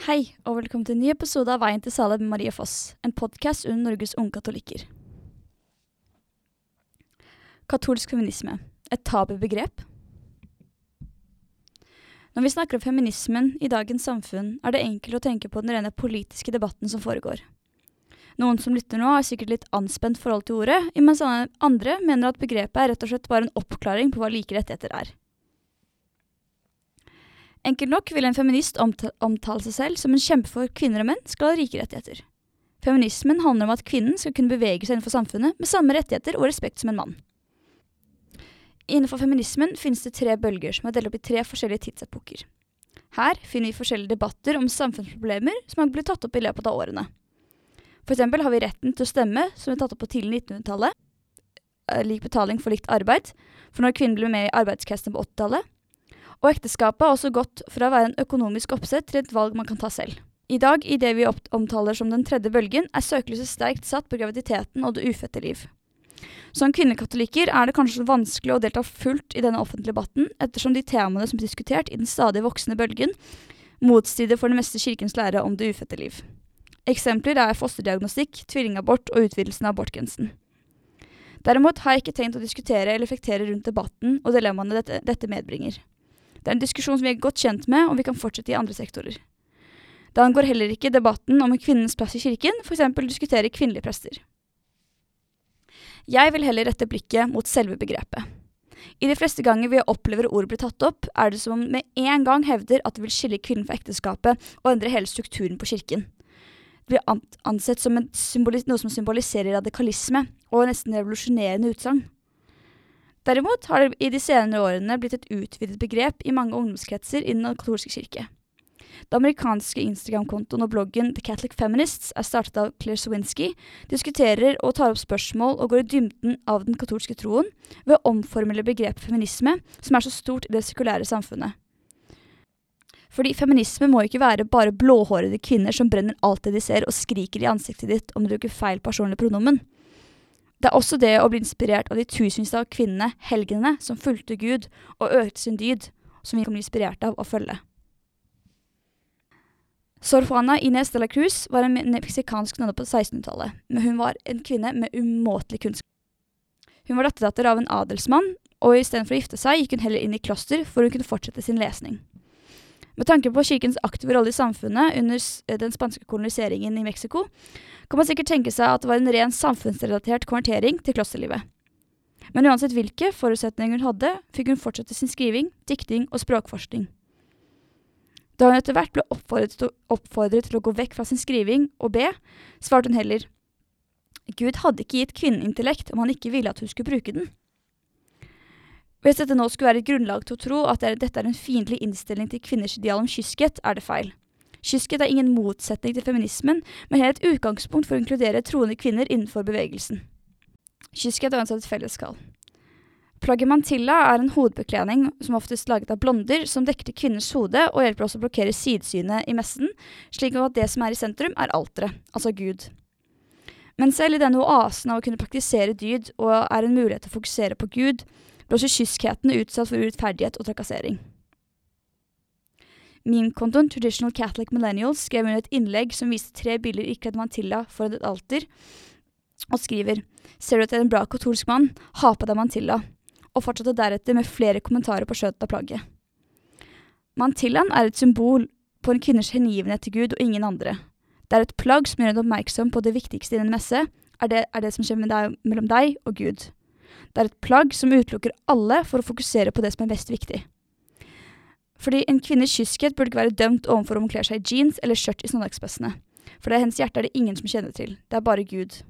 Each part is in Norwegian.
Hei, og velkommen til en ny episode av Veien til Salem med Marie Foss, en podkast under Norges unge katolikker. Katolsk feminisme et tabubegrep? Når vi snakker om feminismen i dagens samfunn, er det enkelt å tenke på den rene politiske debatten som foregår. Noen som lytter nå, har sikkert litt anspent forhold til ordet, mens andre mener at begrepet er rett og slett bare en oppklaring på hva like rettigheter er. Enkelt nok vil en feminist omtale seg selv som en kjempe for kvinner og menn skal ha rike rettigheter. Feminismen handler om at kvinnen skal kunne bevege seg innenfor samfunnet med samme rettigheter og respekt som en mann. Innenfor feminismen finnes det tre bølger som er delt opp i tre forskjellige tidsepoker. Her finner vi forskjellige debatter om samfunnsproblemer som har blitt tatt opp i løpet av årene. For eksempel har vi retten til å stemme, som er tatt opp på tidlig 1900-tallet. Eh, lik betaling for likt arbeid, for når kvinner ble med i arbeidskretsene på 80-tallet. Og ekteskapet har også gått fra å være en økonomisk oppsett til et valg man kan ta selv. I dag, i det vi omtaler som den tredje bølgen, er søkelyset sterkt satt på graviditeten og det ufødte liv. Som kvinnekatolikker er det kanskje vanskelig å delta fullt i denne offentlige debatten, ettersom de temaene som blir diskutert i den stadig voksende bølgen, motstrider for det meste kirkens lære om det ufødte liv. Eksempler er fosterdiagnostikk, tvillingabort og utvidelsen av abortgrensen. Derimot har jeg ikke tenkt å diskutere eller reflektere rundt debatten og dilemmaene dette, dette medbringer. Det er en diskusjon som vi er godt kjent med, og vi kan fortsette i andre sektorer. Det angår heller ikke debatten om kvinnens plass i kirken, f.eks. diskutere kvinnelige prester. Jeg vil heller rette blikket mot selve begrepet. I de fleste ganger vi opplever ordet blir tatt opp, er det som om med en gang hevder at det vil skille kvinnen fra ekteskapet og endre hele strukturen på kirken. Det blir ansett som noe som symboliserer radikalisme og nesten revolusjonerende utsagn. Derimot har det i de senere årene blitt et utvidet begrep i mange ungdomskretser innen den katolske kirke. Det amerikanske Instagram-kontoen og bloggen The Catholic Feminists er startet av Claire Swinski, diskuterer og tar opp spørsmål og går i dybden av den katolske troen ved å omformule begrepet feminisme, som er så stort i det sekulære samfunnet. Fordi feminisme må ikke være bare blåhårede kvinner som brenner alt det de ser og skriker i ansiktet ditt om du bruker feil personlig pronomen. Det er også det å bli inspirert av de tusenvis av kvinnene, helgenene, som fulgte Gud og økte sin dyd, som vi kan bli inspirert av å følge. Sor Juana Inés de la Cruz var en meksikansk nonne på 1600-tallet, men hun var en kvinne med umåtelig kunnskap. Hun var datterdatter av en adelsmann, og istedenfor å gifte seg gikk hun heller inn i kloster for å kunne fortsette sin lesning. Med tanke på kirkens aktive rolle i samfunnet under den spanske koloniseringen i Mexico, kan man sikkert tenke seg at det var en ren samfunnsrelatert konvertering til klosterlivet. Men uansett hvilke forutsetninger hun hadde, fikk hun fortsette sin skriving, dikting og språkforskning. Da hun etter hvert ble oppfordret til å gå vekk fra sin skriving og be, svarte hun heller Gud hadde ikke gitt kvinnen intellekt om han ikke ville at hun skulle bruke den. Hvis dette nå skulle være et grunnlag til å tro at dette er en fiendtlig innstilling til kvinners ideal om kyskhet, er det feil. Kyskhet er ingen motsetning til feminismen, men helt et utgangspunkt for å inkludere troende kvinner innenfor bevegelsen. Kyskhet er uansett et felleskall. Plagget mantilla er en hodebekledning som oftest laget av blonder, som dekker til kvinners hode og hjelper oss å blokkere sidesynet i messen, slik at det som er i sentrum, er alteret, altså Gud. Men selv i denne oasen av å kunne praktisere dyd og er en mulighet til å fokusere på Gud, blir også kyskheten utsatt for urettferdighet og trakassering. Meme-kontoen Traditional Catholic Millennials skrev under et innlegg som viste tre bilder ikledd mantilla foran et alter, og skriver Ser du at det er en bra katolsk mann? Ha på deg mantilla. Og fortsatte deretter med flere kommentarer på skjøtet av plagget. Mantillaen er et symbol på en kvinners hengivenhet til Gud og ingen andre. Det er et plagg som gjør en oppmerksom på det viktigste i en messe, er det, er det som skjer deg, mellom deg og Gud. Det er et plagg som utelukker alle for å fokusere på det som er mest viktig. Fordi en kvinnes kyskhet burde ikke være dømt overfor om hun kler seg i jeans eller skjørt i søndagsbøssene. For det er hennes hjerte er det ingen som kjenner til. Det er bare Gud.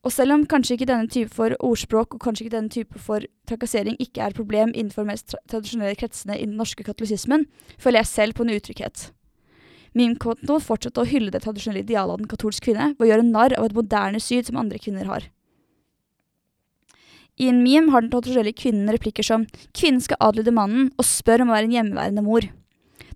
Og selv om kanskje ikke denne type for ordspråk og kanskje ikke denne type for trakassering ikke er et problem innenfor de mest tra tradisjonelle kretsene i den norske katolisismen, føler jeg selv på en utrygghet. Min konto fortsetter å hylle det tradisjonelle idealet av den katolske kvinne ved å gjøre narr av et moderne syd som andre kvinner har. I en meme har den tradisjonelle kvinnen replikker som 'Kvinnen skal adlyde mannen' og spør om å være en hjemmeværende mor.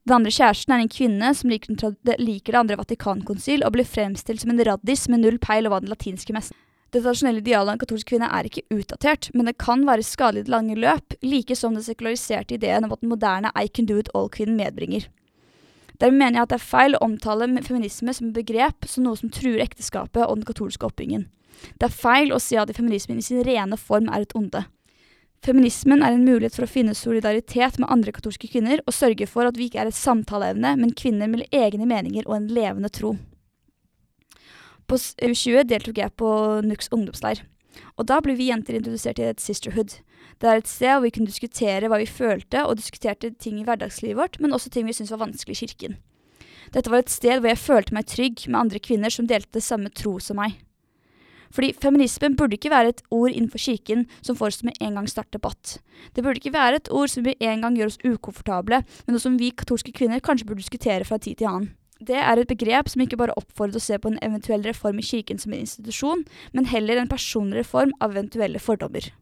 Den andre kjæresten er en kvinne som liker, liker det andre Vatikankonsil og blir fremstilt som en raddis med null peil over den latinske messen. Det tradisjonelle idealet av en katolsk kvinne er ikke utdatert, men det kan være skadelig i det lange løp, like som den sekulariserte ideen om at den moderne I can do it all-kvinnen medbringer. Dermed mener jeg at det er feil å omtale feminisme som begrep som noe som truer ekteskapet og den katolske oppbyggingen. Det er feil å si at feminismen i sin rene form er et onde. Feminismen er en mulighet for å finne solidaritet med andre katolske kvinner og sørge for at vi ikke er et samtaleevne, men kvinner med egne meninger og en levende tro. På U20 deltok jeg på NUKs ungdomsleir. Og da ble vi jenter introdusert til et sisterhood. Det er et sted hvor vi kunne diskutere hva vi følte, og diskuterte ting i hverdagslivet vårt, men også ting vi syntes var vanskelig i kirken. Dette var et sted hvor jeg følte meg trygg med andre kvinner som delte samme tro som meg. Fordi feminismen burde ikke være et ord innenfor kirken som får oss til med en gang starte debatt. Det burde ikke være et ord som med en gang gjør oss ukomfortable, men noe som vi katolske kvinner kanskje burde diskutere fra tid til annen. Det er et begrep som ikke bare oppfordrer å se på en eventuell reform i kirken som en institusjon, men heller en personlig reform av eventuelle fordommer.